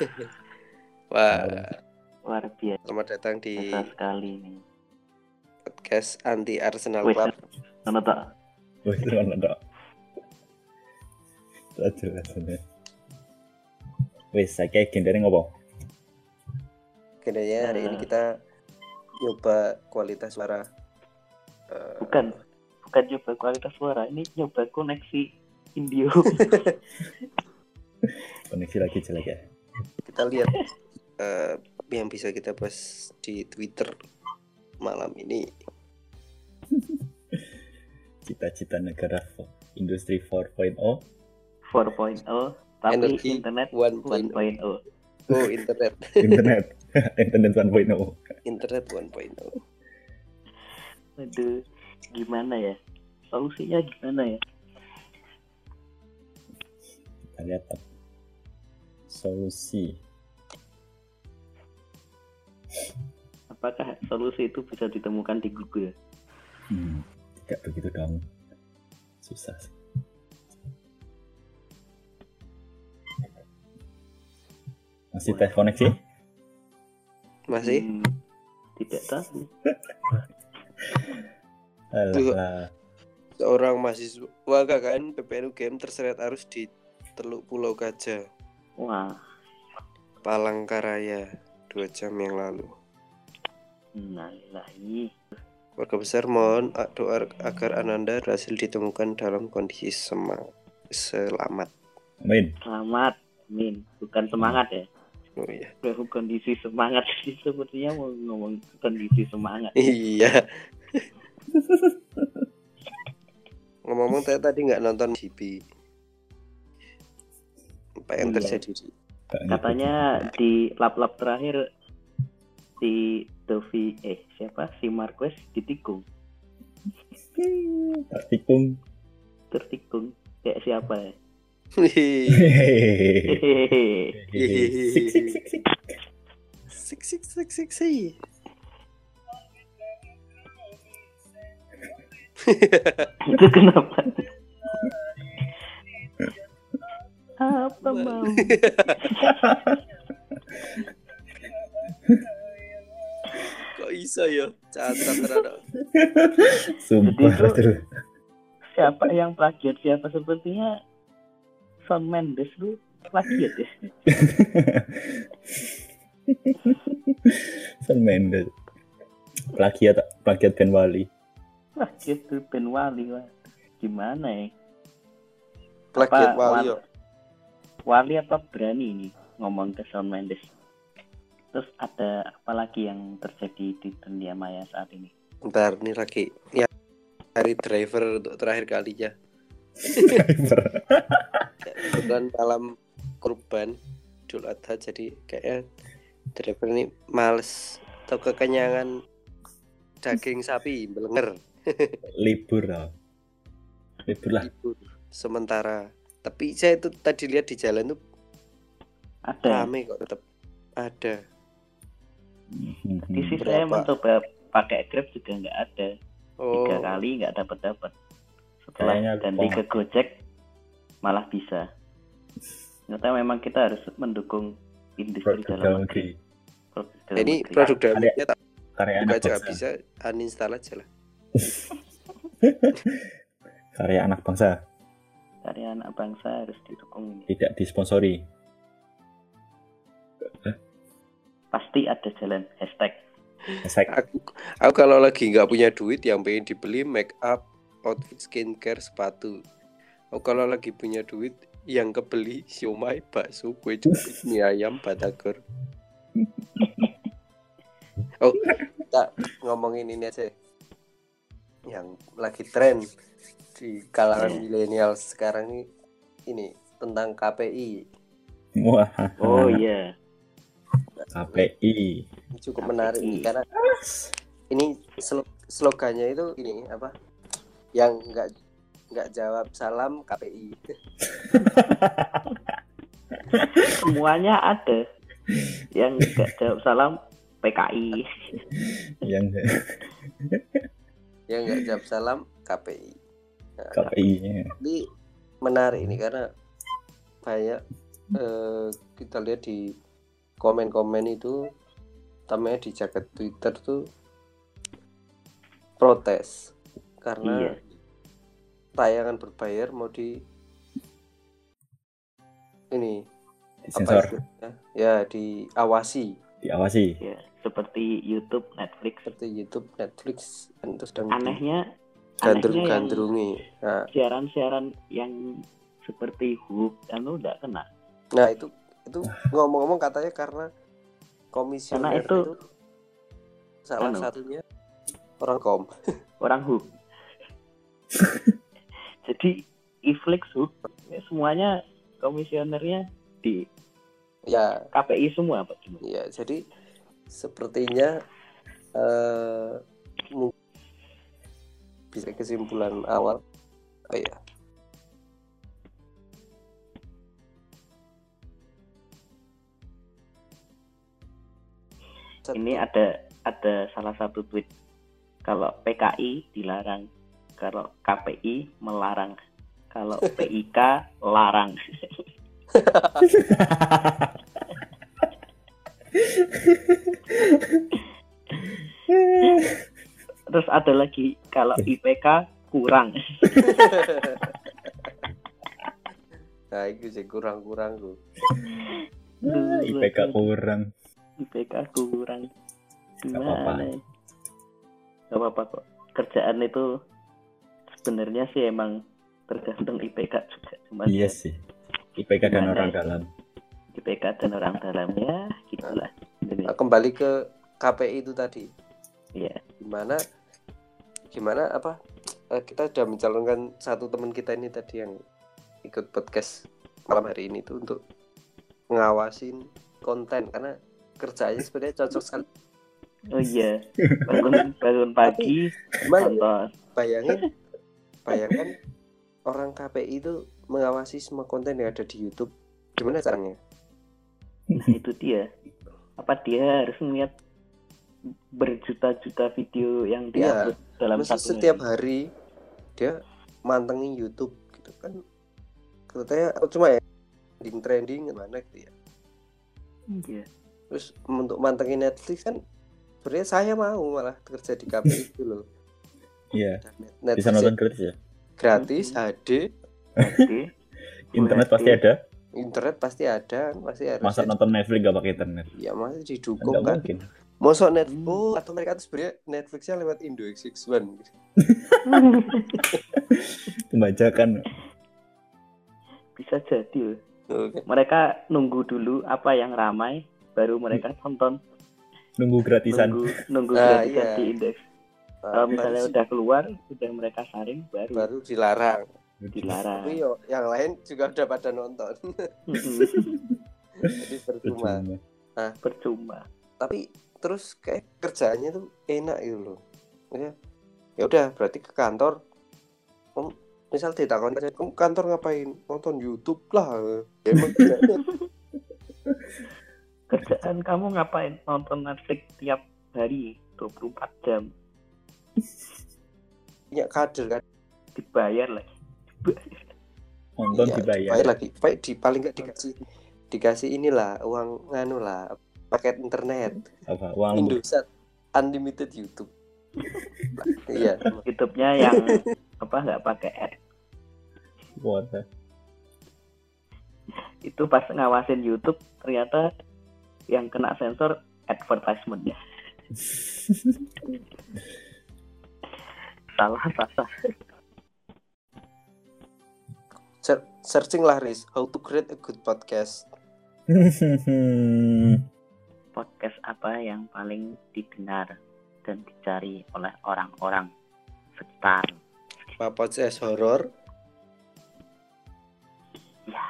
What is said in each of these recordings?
Wah, luar biasa selamat datang di sekali nih. podcast anti Arsenal Wih, Club. mana tak? itu mana? Tak jelas ini. Wes, saya kayak gini ngopo? Kayaknya hari ini Eh. kita nyoba kualitas suara. Eh, Bukan, bukan nyoba kualitas suara. Ini nyoba koneksi Indio. Koneksi lagi jelek ya. Kita lihat eh, yang bisa kita bahas di Twitter malam ini. Cita-cita negara industri 4.0 4.0 tapi Energi internet 1.0. 1.0. Oh, internet. internet internet 1.0 internet 1.0. Aduh, gimana ya? Solusinya gimana ya? kita lihat. Solusi Apakah solusi itu bisa ditemukan di Google? hmm, tidak begitu dong susah sih. masih tes koneksi Masih? Hmm, tidak tahu. Alah, Seorang mahasiswa KKN PPNU UGM terseret arus di Teluk Pulau Gajah, Wah, Palangkaraya, dua jam yang lalu. innalillahi. Warga besar mohon doa agar Ananda berhasil ditemukan dalam kondisi sema- selamat. amin Selamat, Min. Bukan semangat ya. Oh iya. Baru kondisi semangat sih sepertinya mau ngomong kondisi semangat. Iya. Ngomong-ngomong saya tadi nggak nonton GB. Apa yang Iya. terjadi? Katanya di lap-lap terakhir si Dovi eh siapa si Marquez ditikung tak tikung tertikung kayak siapa ya. Sik sik sik sik sik. itu kenapa apa mau? Kok bisa ya? Cacat terada. sumpah terus. siapa yang plagiat? Siapa sepertinya? Shawn Mendes lu plagiat ya? San Mendes. Plagiat plagiat Ben Wali. Plagiat Ben Wali wah. gimana ya? Plagiat wali Wal- ya. Wali apa berani ini ngomong ke Shawn Mendes? Terus ada apa lagi yang terjadi di dunia maya saat ini? Ntar nih lagi. Ya hari driver untuk terakhir kalinya. Kebetulan malam kurban Idul Adha jadi kayaknya driver ini males atau kekenyangan daging sapi belenger libur lah libur lah. Libur sementara tapi saya itu tadi lihat di jalan tuh ada. rame kok tetap ada. Di sisi saya mencoba pakai Grab juga nggak ada. Oh. tiga kali nggak dapat dapat setelah Kayaknya ganti lupa. ke Gojek malah bisa. Ternyata memang kita harus mendukung industri produk dalam negeri. negeri. Produk dalam ini negeri. produk dalam Ada- negeri tak karya buka anak aja bisa uninstall aja lah. Karya anak bangsa karya anak bangsa harus didukung ini. Tidak disponsori. Pasti ada jalan. Hashtag. Hashtag. Aku aku kalau lagi nggak punya duit yang pengen dibeli make up outfit skincare sepatu. Aku kalau lagi punya duit yang kebeli siomay bakso kue cubit mie ayam batagor. Oh kita ngomongin ini aja. Yang lagi tren di kalangan Iya. milenial sekarang ini ini tentang KPI wah. Oh iya. KPI Ini cukup KPI. menarik nih, karena ini slogannya itu ini apa? Yang nggak nggak jawab salam KPI semuanya ada yang nggak jawab salam PKI yang yang nggak jawab salam KPI Nah, KPI nya tapi menarik ini karena banyak eh, kita lihat di komen-komen itu tamanya di jaket Twitter tuh protes karena Iya. tayangan berbayar mau di ini istilahnya? ya diawasi diawasi. ya seperti YouTube Netflix seperti YouTube Netflix dan itu sedang anehnya gandrung-gandrungi nah, siaran-siaran yang seperti Hook anu udah kena. Nah itu itu ngomong-ngomong katanya karena komisioner Karena itu, itu- salah anu. satunya orang kom. Orang Hook jadi Iflix Hook ya semuanya komisionernya di ya. KPI semua Pak. Ya jadi sepertinya eh mu- bisa kesimpulan awal. Oh ya ini ada ada salah satu tweet. Kalau PKI dilarang kalau KPI melarang kalau PIK larang ada lagi kalau IPK kurang nah itu sih kurang-kurang tuh IPK kurang. IPK kurang gimana ya? Gak apa-apa kok kerjaan itu sebenarnya sih emang tergantung IPK juga cuma Iya sih. IPK dan orang ya? dalam. IPK dan orang dalamnya gitulah Nah, kembali ke KPI itu tadi Iya. gimana gimana apa eh, kita sudah mencalonkan satu teman kita ini tadi yang ikut podcast malam hari ini tuh untuk ngawasin konten karena kerjanya sebenarnya cocok sekali. Oh iya bangun bangun pagi nonton. bayangin bayangkan orang KPI itu mengawasi semua konten yang ada di YouTube. Gimana caranya? Nah itu dia. Apa dia harus melihat berjuta-juta video yang Iya, diupload dalam satu setiap hari dia mantengin YouTube gitu kan katanya oh, cuma ya trending trending gimana gitu ya iya terus untuk mantengin Netflix kan sebenarnya saya mau malah kerja di KPI itu loh Iya. Net- Bisa Netflix nonton gratis ya. gratis. HD Oke. Internet Full pasti HD. ada. internet pasti ada pasti harus Masa nonton Netflix gak pakai internet? ya masih didukung nggak kan mungkin. Mosok net Hmm. oh atau mereka tuh sebenarnya Netflixnya lewat Indo X61 gitu. Pembajakan. bisa jadi loh. Oke. mereka nunggu dulu apa yang ramai baru mereka tonton Nunggu gratisan. nunggu nunggu Ah, gratisan iya. di indeks Nah, kalau misalnya baru, udah keluar udah mereka saring baru, baru dilarang dilarang tapi yo yang lain juga udah pada nonton jadi percuma Percuma. percuma tapi terus kayak kerjaannya tuh enak gitu loh. Ya ya udah berarti ke kantor. Om misal ditakon aja kamu kantor ngapain? Nonton YouTube lah. Ya emang kerjaan kamu ngapain? Nonton Netflix tiap hari 24 jam. Punya kader kan. Dibayar lagi. Nonton Iya, dibayar. dibayar lagi. Baik di paling nggak dikasih dikasih inilah uang nganu lah paket internet. Apa? Uang. Indosat. Unlimited YouTube. Iya. YouTube-nya yang apa nggak pakai ad What the- itu pas ngawasin YouTube ternyata yang kena sensor advertisementnya. Salah salah. Searching lah Riz. How to create a good podcast podcast apa yang paling didengar dan dicari oleh orang-orang sekitar? Apa podcast horor ya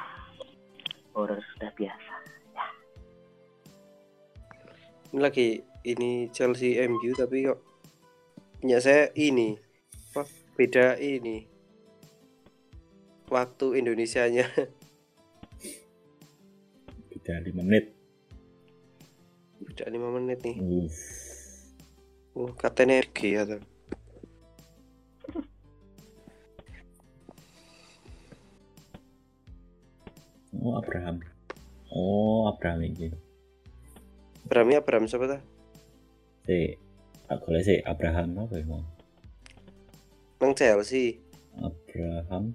horor sudah biasa ini lagi ini Chelsea MU tapi kok punya saya ini apa beda ini. Waktu Indonesianya. Beda 5 menit. Beda 5 menit nih Uff. oh kaptennya RG ya tuh Oh, Abraham. Oh, Abraham iki. Abraham Abraham siapa ta? Si tak golek sih Abraham apa ya mau? Nang Chelsea. Abraham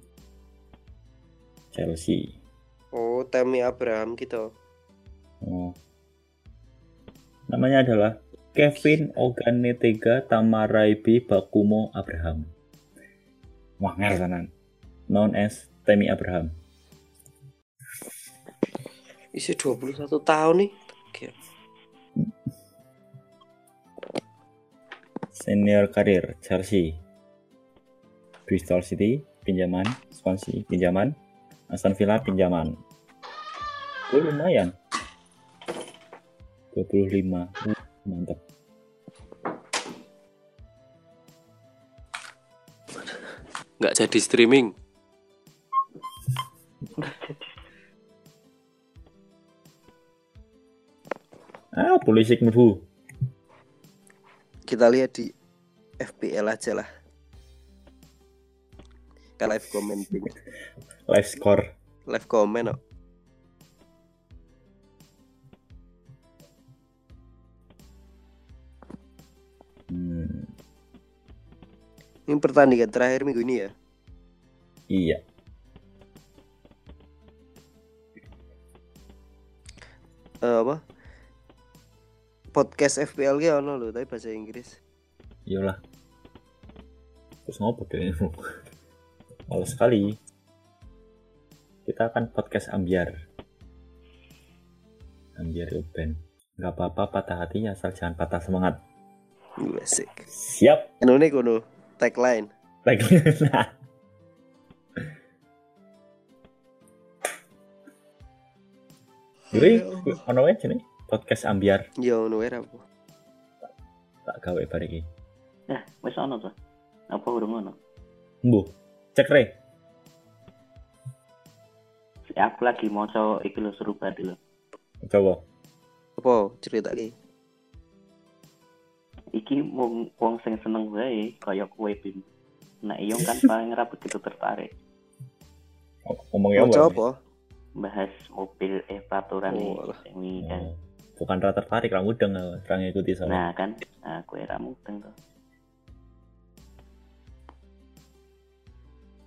Chelsea. Oh, Temi Abraham gitu. Oh. Namanya adalah Kevin Oganetega Tamaraibi Bakumo Abraham. Wangel tenan. Known as Temi Abraham. Isi 21 tahun nih. Senior karir Chelsea. Bristol City pinjaman, Swansea pinjaman, Aston Villa pinjaman. Oh, lumayan. 25. Uh, mantap. Nggak jadi streaming. Ah, polisi mlebu. Kita lihat di FPL aja lah. Kan live commenting. Live score. Live comment kok. Ini pertandingan terakhir minggu ini ya. iya. Eh, apa? Podcast FPL ki ono lho, tapi bahasa Inggris. Iyalah. Terus ngopo deh? Males sekali. Kita akan podcast ambiar. Ambiar Uben. Gak apa-apa patah hati asal jangan patah semangat. Wih, Asik. Siap. Anu nih kono tagline. Lagi. Nah. Jadi, ono wae jenenge podcast ambiar Ya ono wae apa? tak gawe bareng iki. Nah, wis ono tuh. Apa urung ono? Mbuh. Cek re. Si aku lagi mau iki lo seru banget lho. Coba. Apa cerita ki? Iki wong wong sing seneng wae kaya kowe Bim. Nah, Iyong kan paling ra begitu tertarik Ngomongnya apa? apa? bahas mobil eh peraturan Oh, wingi kan. Oh, bukan rata tertarik kamu mudeng orang ngikuti soalnya. Nah kan, nah, kue ramu tuh.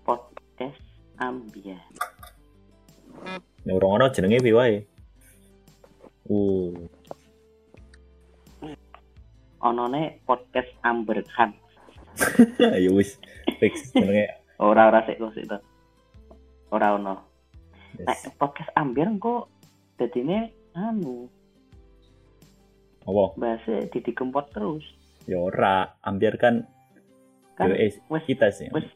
Podcast Ambia. Nek urung ono jenenge piye wae. Uh, Onone podcast Amber Khan. ya wis fix jenenge. Ora ora sik kok sik to. Ora ono. Nek podcast Amber kok dadine anu Apa? bahasa Didi Kempot terus. Ya ora, ambiar kan Kan yo, eh, wes kita sih. wes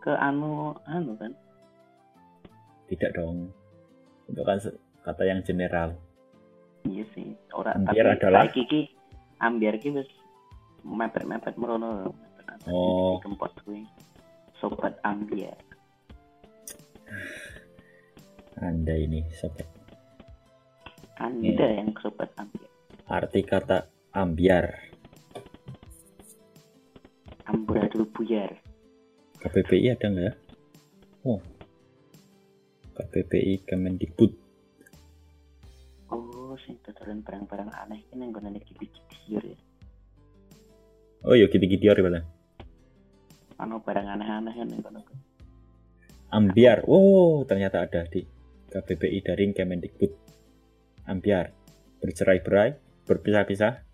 ke anu anu kan. Tidak dong. Itu kan kata yang general. Iya sih. Ora Ambiar tapi adalah- Ambiar ki wis mepet-mepet merono. Oh. Kempot kuwi. Sobat Ambiar. Anda ini sobat. Anda Iya. yang sobat Ambiar. Arti kata ambiar. Amburadul buyar. KPPI ada nggak ya? Oh. KPPI Kemendikbud. Sing dodolan barang-barang aneh ini yang iki pikir ya. Oh iya gitu-gitu ya. Ano barang aneh-aneh kan yang kono. Ambiar. Oh, ternyata ada di KPPI Daring Kemendikbud. Ambiar. Bercerai-berai, berpisah-pisah,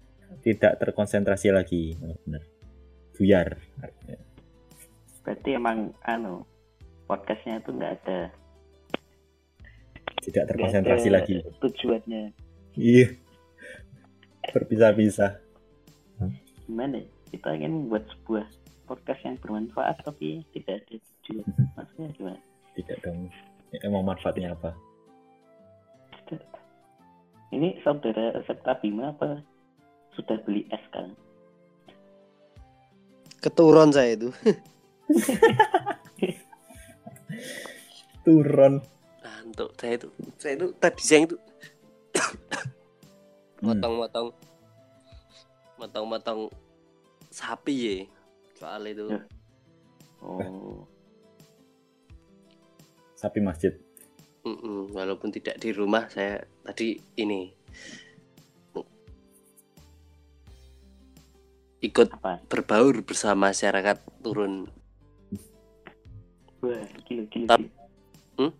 tidak terkonsentrasi lagi. Oh, benar. Buyar. artinya. Berarti emang anu podcastnya itu nggak ada Tidak terkonsentrasi lagi. tujuannya Iya. Berpisah-pisah. gimana? ya? Kita ingin membuat sebuah podcast yang bermanfaat tapi tidak ada tujuan. Maksudnya gimana? Tidak dong. Ya, Emang manfaatnya apa? Ini saudara Septa Bima apa sudah beli es kan? Keturun saya itu. Turun. Antuk saya itu. Saya itu tadi siang itu Hmm. motong-motong motong-motong sapi ya. Soal itu. Ya. Oh, Sapi masjid. Mm-mm, walaupun tidak di rumah saya tadi ini ikut apa berbaur bersama masyarakat turun wah gila gila, Tap- gila. Hmm?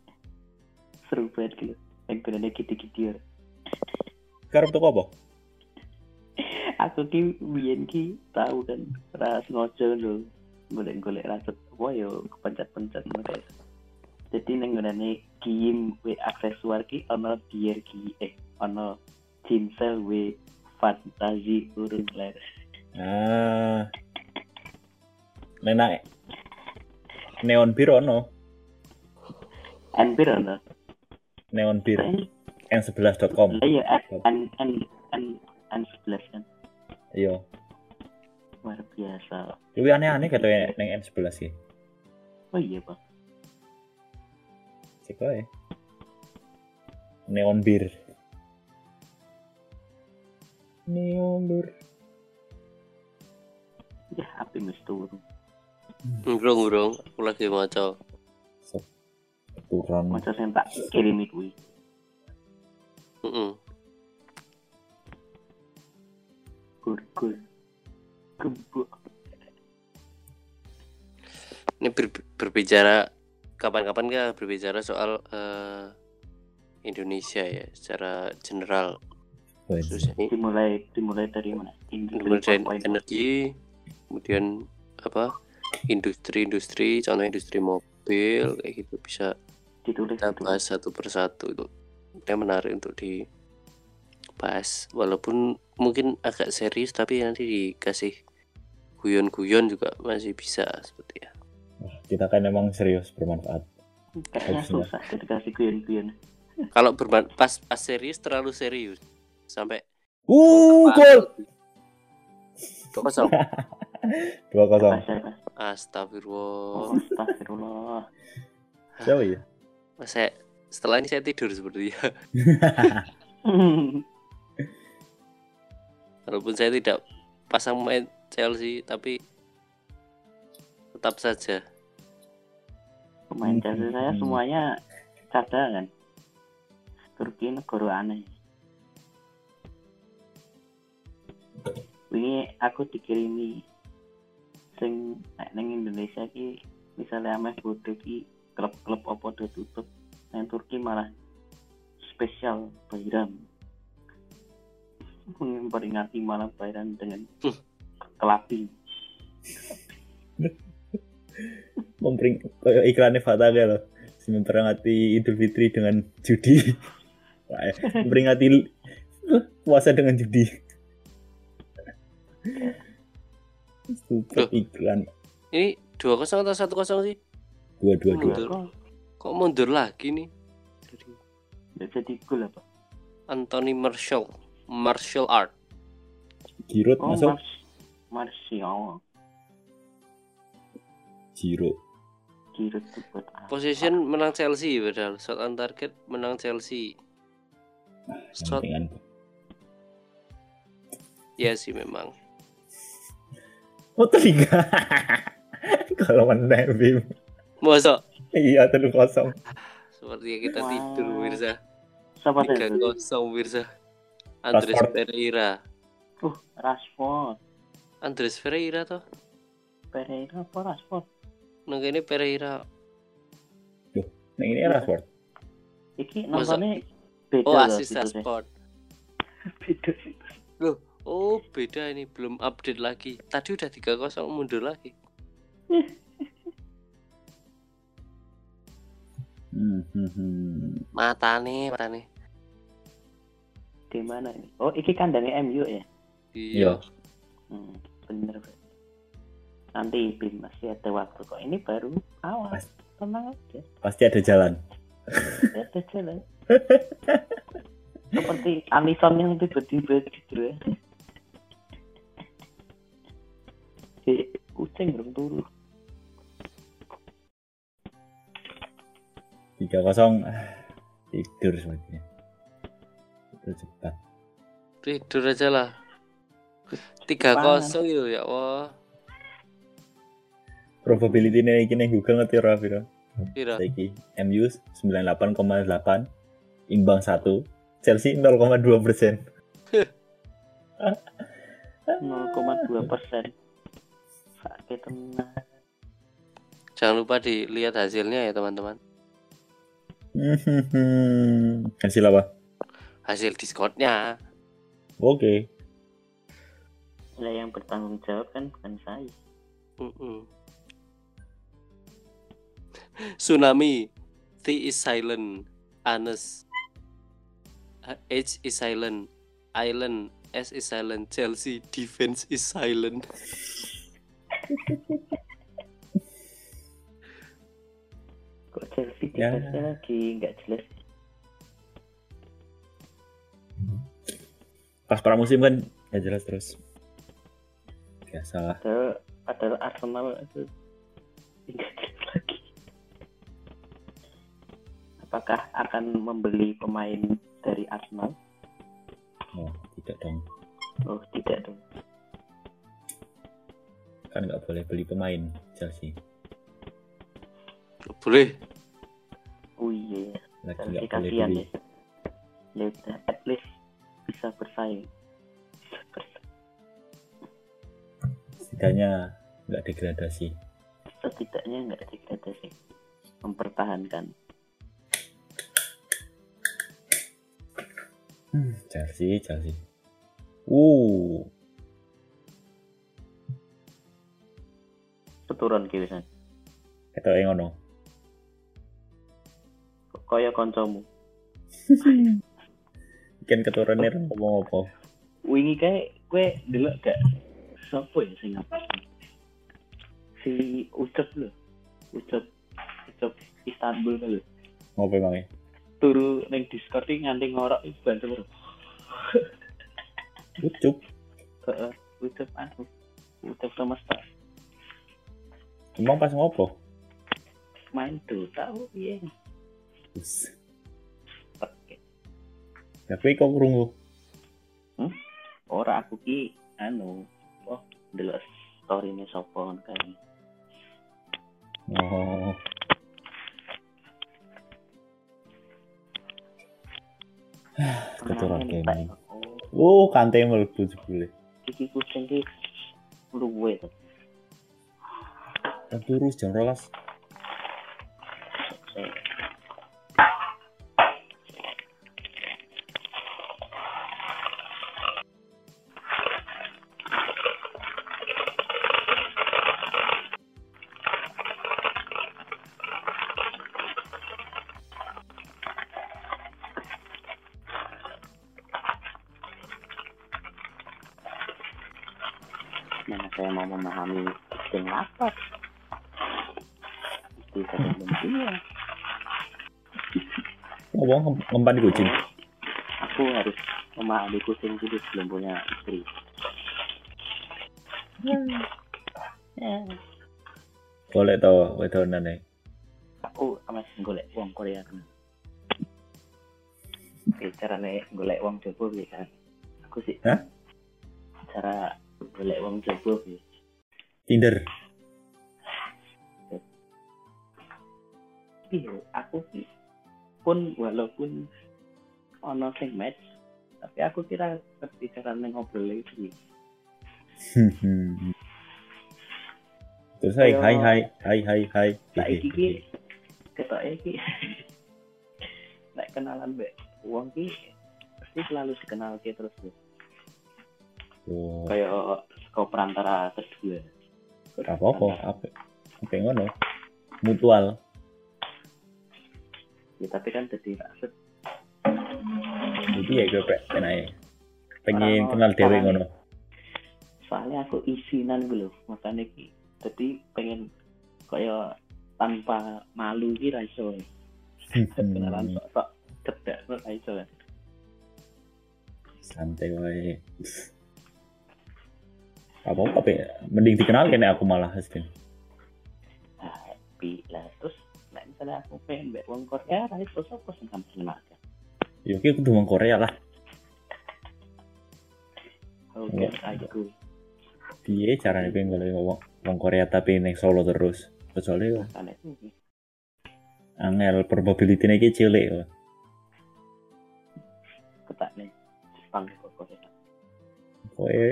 seru banget gila yang gunanya gitu-gitu ya Karep tuh apa? aku ki biyen ki tahu kan ras ngojo lho golek-golek raset apa yo kepencet-pencet ngono jadi neng gunane game we aksesuar ki ono gear ki eh ono cincel we fantasi urun ler Ah. Nenak Neon Bir ono, anpir ono? Neon Bir Eh, n11.com. lah iya an an an an sebelas kan Iya. luar biasa Luwih aneh-aneh katanya neng N11 sih. oh iya pak Cek wae. Neon Bir. Neon Bir. ya api mesti turun ngurung ngurung aku lagi maca Turun. masa saya tak kirimi kuwi Gur gebuk ini ber- berbicara kapan-kapan kan berbicara soal eh, Indonesia ya secara general. Ini dimulai dimulai dari mana? Kemudian Industri 4.0. energi kemudian apa? Industri-industri contoh industri mobil kayak gitu bisa ditulis kita itu bahas satu persatu itu yang menarik untuk dibahas walaupun mungkin agak serius tapi nanti dikasih guyon-guyon juga masih bisa seperti ya Kita kan emang serius bermanfaat. kayaknya Habisnya. susah dikasih guyon-guyon kalau berman pas pas serius terlalu serius sampai Uh, gol. kosong 2-0. apa siapa astagfirullah oh astagfirullah Siapa ya? saya setelah ini saya tidur seperti ya walaupun saya tidak pasang main Chelsea tapi tetap saja. Pemain Chelsea saya Hmm. semuanya cadangan Turki negara aneh. Ini aku dikirimi sing nek ning Indonesia ki misalnya ameh bodoh ki klub-klub opo do tutup nang Turki malah spesial Bayram memperingati malam Bayram dengan kelabi Mempering iklannya Fataga loh. Memperingati Idul Fitri dengan judi. Memperingati puasa dengan judi. Stupid iklan. ini dua kosong atau satu kosong sih Dua dua dua. Mundur. kok mundur lagi nih Jadi, jadi gol apa Anthony Marshall martial art Giroud oh masuk. Mars Martial Giroud. Giroud tuh buat apa? Possession menang Chelsea padahal shot on target menang Chelsea. Shot Sampingan. ya sih memang. Oh tiga. Kalau menang Bim. Masa Iya telu kosong. sepertinya kita Wah. tidur Mirza. siapa Tiga tadi kosong Mirza. Andres Rashford. Pereira. uh Rashford Andres Pereira toh. Pereira apa Rashford Nang kene Pereira. Nah ini Rashford. iki nontonnya beda Oh asis sport. beda situs. Loh, oh beda ini belum update lagi. Tadi udah tiga kosong mundur lagi. Hmm, hmm, hmm. Mata nih, mata nih. di mana ini? Oh iki kandangnya MU ya? Iya. hmm, bener nanti Bim masih ada waktu kok. Ini baru awal. Pas- tenang aja. Pasti ada jalan. ada jalan. Seperti Alisson yang tiba-tiba gitu ya. Si kucing belum turun Tiga kosong. Tidur semuanya. Tidur cepat. Tidur aja lah. Tiga kosong itu ya Allah. Probability ini ini Google ngerti ora Viro? Pira? Saiki MU 98,8 imbang 1 Chelsea 0,2 persen 0,2 persen sakit tenang Jangan lupa dilihat hasilnya ya teman-teman. Hasil apa Hasil diskonnya. oke lah yang bertanggung jawab kan bukan saya Mm-mm. Tsunami. T is silent. Anes. H is silent. Island. S is silent. Chelsea. Defense is silent. kok Chelsea Ya. lagi? Nggak jelas. Pas pramusim kan ya jelas terus. Biasa padahal padahal Arsenal itu. Nggak jelas lagi. Apakah akan membeli pemain dari Arsenal? Oh tidak dong. Oh tidak dong. Kan nggak boleh beli pemain Chelsea Boleh. oh iya. Lagi boleh kasihan beli. ya. Udah at least bisa bersaing. Bisa bersaing. setidaknya nggak degradasi. Setidaknya nggak degradasi. Mempertahankan. Hmm, Chelsea Chelsea. Uh keturun kiwisan kita yang ngono kaya koncomu kan keturunnya ngomong apa wingi kayak gue dulu gak? Sopo ya sing si Ucap lho. Ucap Ucap Istanbul lho. Ngopo emangnya? Turu neng Discord iki nganti ngorok iku bantu. Ucup. Heeh, Ucap anu. Ucap semesta emang pas ngopo? Main tuh tahu iya bagus okay. tapi kok krungu hmm? ora aku ki anu oh delok story oh. ini sapa kan. oh Keturun kene. Oh, kante mlebu jebule. Iki kucing iki luwe to. Turu jam 12. Ngomong ngempan kucing? Aku harus memahami kucing dulu sebelum punya istri. Boleh tau wedonan nih aku masih golek uang Korea kan Oke, caranya golek uang piye kan aku sih Hah? cara golek uang jopo piye? Tinder. Iya aku ki pun walaupun ono sing match tapi aku kira ngerti caranya ngobrol iki. Terus hai hai hai hai hai hai. Saiki ki ketoke ki nek kenalan mbek wong ki pasti selalu dikenal ki terus oh. Kayak kau perantara kedua. Apa apa apa ngono. Mutual ya tapi kan jadi rasa jadi ya gue pe enak pengen Orang- kenal orang- ngono. Soalnya aku isinan gitu makanya ki jadi pengen kayak tanpa malu ki ra iso. Kenalan sok sok cedak ra iso. Kan santai wae. Apa apa ya? Mending dikenal kene aku malah nah, happy lah terus misalnya aku pengen mbek wong Korea ra iso sapa sing kamu kenal yo ki kudu wong Korea lah. Oke Iya. aku piye caranya pengen golek wong wong Korea tapi neng Solo terus? Kecuali angel probability iki cilik ya. ketak nih Jepang kok Korea. Kowe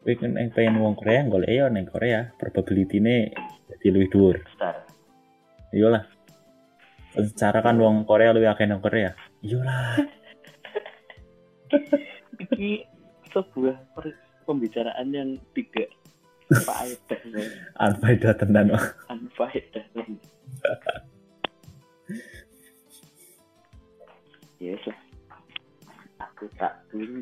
kowe kan yang pengen wong Korea golek ya ning Korea. Probability-ne jadi lebih dhuwur. besar Iyalah. Secara kan wong Korea lebih akeh nang Korea. Iyalah. ini sebuah per- pembicaraan yang tidak faedah ya. Anfaedah tenan. Wak. unfaedah yes lah aku tak dulu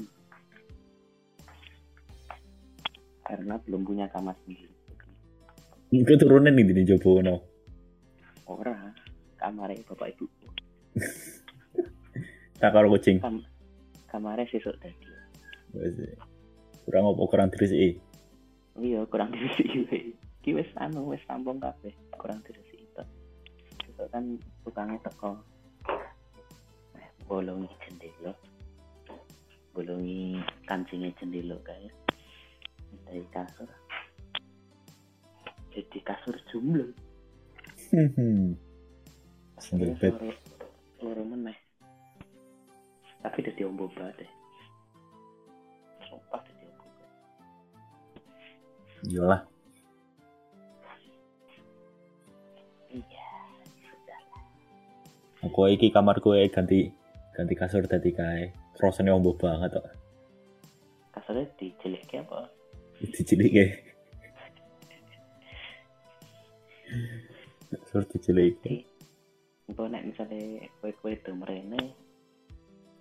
karena belum punya kamar sendiri Iku turunan nih di Jobo no. Orang kamarnya bapak ibu. Tak karo kucing. Kam kamarnya sesuk tadi. Kurang apa kurang terus i. iya kurang diisi iki wis anu wis rampung kabeh kurang diisi itu besok kan tukangnya teko. Eh, bolongi jendela. Bolongi kancingnya jendela kayak. Dari kasur. Jadi kasur jumlah Akhirnya bed. loro meneh tapi udah diombo banget deh sumpah udah diombo Iyalah. iya sudah Aku iki kamar gue ganti ganti kasur tadi kae. Rasane ombo banget kok. kasurnya dijelik kayak apa Dicilike. Kasur dicilike. Engko nek misalnya kue-kue itu merene,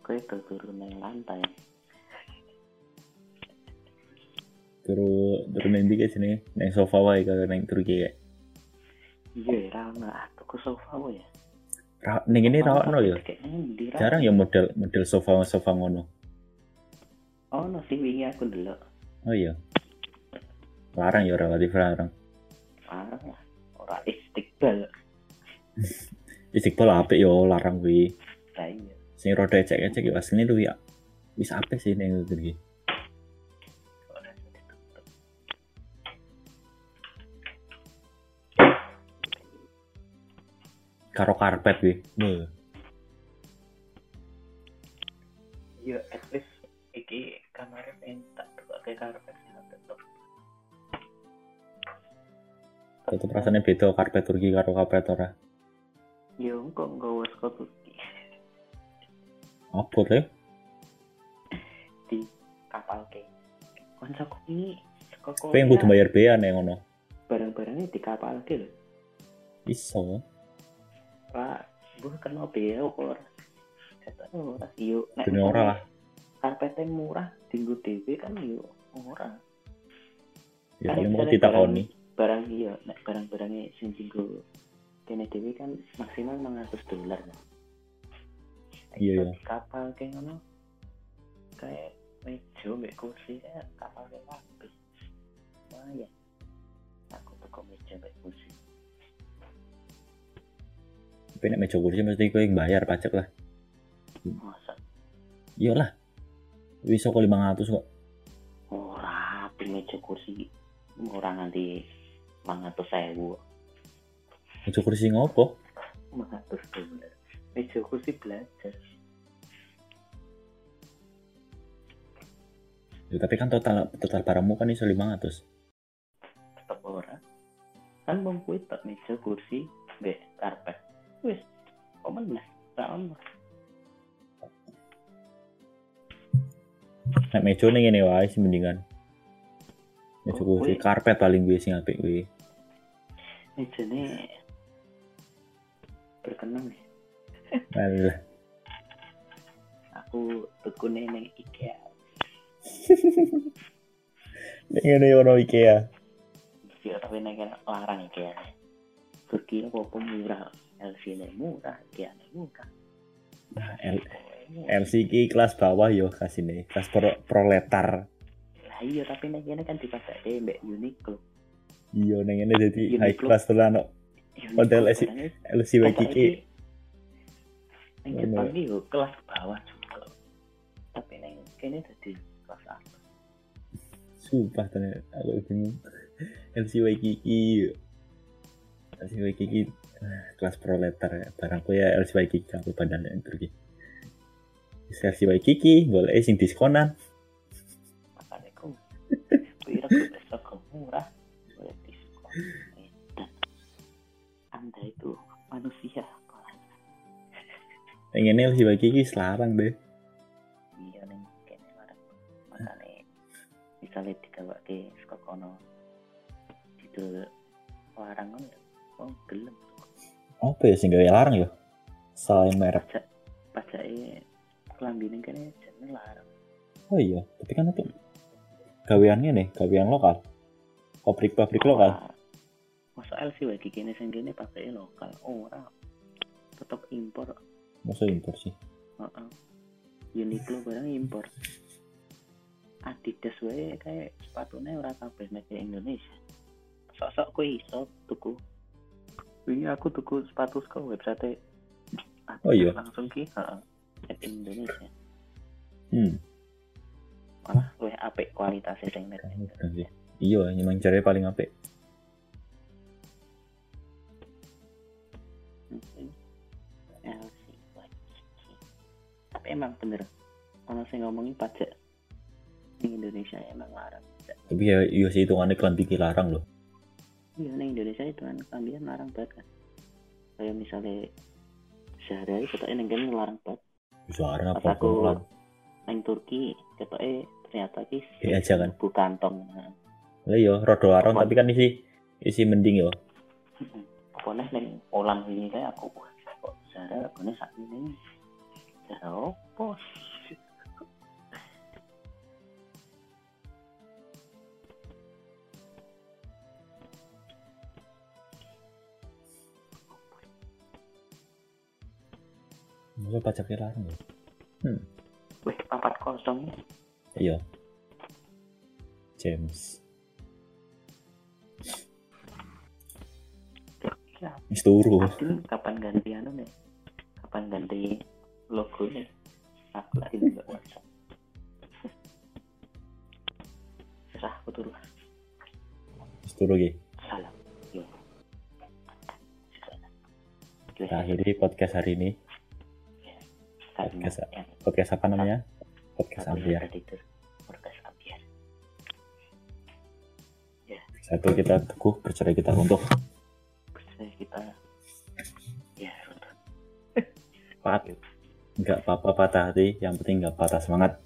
kue itu turun nang lantai. Turu turu nanti ke sini sofa wae kagak neng turu kayak. Iya, ra ono aku sofa wae ya. Ra, ning ini ya. Kayak ngendi ra? Jarang ya model model sofa sofa ngono. Oh, no sih wingi aku ndelok. Oh iya. Larang ya relatif larang. Parah ya. Ora istiqbal. Istiqbal apik yo larang kuwi. Lah iya. Sing rada ecek-ecek ya asline luwi ya. Wis apik sih ning iki. Karo karpet kuwi. Beuh. Iya, at least iki kamarnya pengen tak tukar ke karpet Tetep rasanya beda karpet Turki karo karpet ora. Yo, kok nggawa saka Turki Apa teh? di kapal ke. Koncoku ini saka yang kudu bayar bea nih ngono. barang-barangnya di kapal ke lho. Iso. Pak, buh kena bea kok ora. Kata ora yo nek ora lah. karpet yang murah dinggo dhewe kan yo ora. Ya Kan paling mau ditakoni. Barang- iya, nek barang-barangnya sing dinggo kene dhewe kan maksimal 900 dolar. kan. Iya, di kapal kayak ngono. Kayak meja mbek kursi kayak kapal kayak kabeh. Wah ya. Aku teko meja mbek kursi. Tapi nek meja kursi mesti kowe yang bayar pajak lah. Masa Iyalah. Wis kok 500 kok. ora di meja kursi ora nganti 500.000. Meja kursi ngopo? 500 dolar. Meja kursi belajar. Ya, tapi kan total total barangmu kan iso 500. tetep ora kan wong kuwi tok meja kursi mbek karpet wis komen lah ra ono Nek meja ning ngene wae sih mendingan. Oh, kursi kuwi- karpet paling sing apik kuwi. mejane berkenang ya Alah. aku tukune ning IKEA Ning ngene ono IKEA. ya tapi kene larang IKEA Turki apa murah LC nya murah IKEA nya murah Nah, LC kelas bawah yo kasine. Kelas pro proletar. Lah iya tapi ning kene kan dipadake mbek Uniqlo Iya ngene dadi Uniqlo. high class tenan kok. Model LC. LC iki. Neng Jepang iki yo kelas bawah juga. Tapi neng kene dadi kelas atas. Sumpah tenan aku bingung. LC Waikiki eh, kelas proletar ya. Barangku ya LC Waikiki aku badan yang Turki. LC Waikiki boleh sing diskonan. Ke murah boleh diskon anda itu manusia Pengennya LC Waikiki selarang deh. iya nih kayaknya larang makanya misalnya digawa ke sekokono itu larang kan oh gelem Apa ya sing gawe larang ya? Selain merek. pajak pajaknya kelambinin kan ya larang Oh iya, tapi kan itu gaweannya nih, gawean lokal. Pabrik-pabrik lokal. Wah, masa LC lagi kini sendiri pakai lokal orang tetap impor Masa impor sih? Heeh. Uniqlo barang impor Adidas wae kayak sepatunya ora kabeh ke Indonesia sok-sok kowe iso tuku iya aku tuku sepatu ke website Adidas Oh iya? langsung ki heeh Indonesia Hmm. Apik kualitasnya sing sih. Iya, emang caranya paling apik. Hmm. Waikiki. tapi emang bener kalau saya ngomongin pajak di Indonesia emang larang Tapi ya iya sih hitungannya kelantik larang loh. iya di Indonesia itu kan kalian larang banget kan kayak misalnya sehari-hari kita ini kan larang banget Suara apa aku neng Turki kita eh ternyata ki Iya aja kan? bu kantong nah, Lah iya, larang Apa? tapi kan isi isi mending ya. pokoknya neng Poland ini kayak aku kok sehari aku nih saat ini sehari apa? Masa pajaknya larang ya? weh papat kosong ya Iya. James. ya Wis turu. Kapan ganti anu nih kapan ganti logo nih aku lagi nggak WhatsApp serah aku turun Wis turu iki. salam yo Kita akhiri podcast hari ini. karena Podcast- Podcast apa namanya? Podcast satu Ambiar. predator podcast ambiar Satu kita teguh percaya kita untuk percaya kita ya runtuh Pat. Nggak apa-apa patah hati, yang penting nggak patah semangat.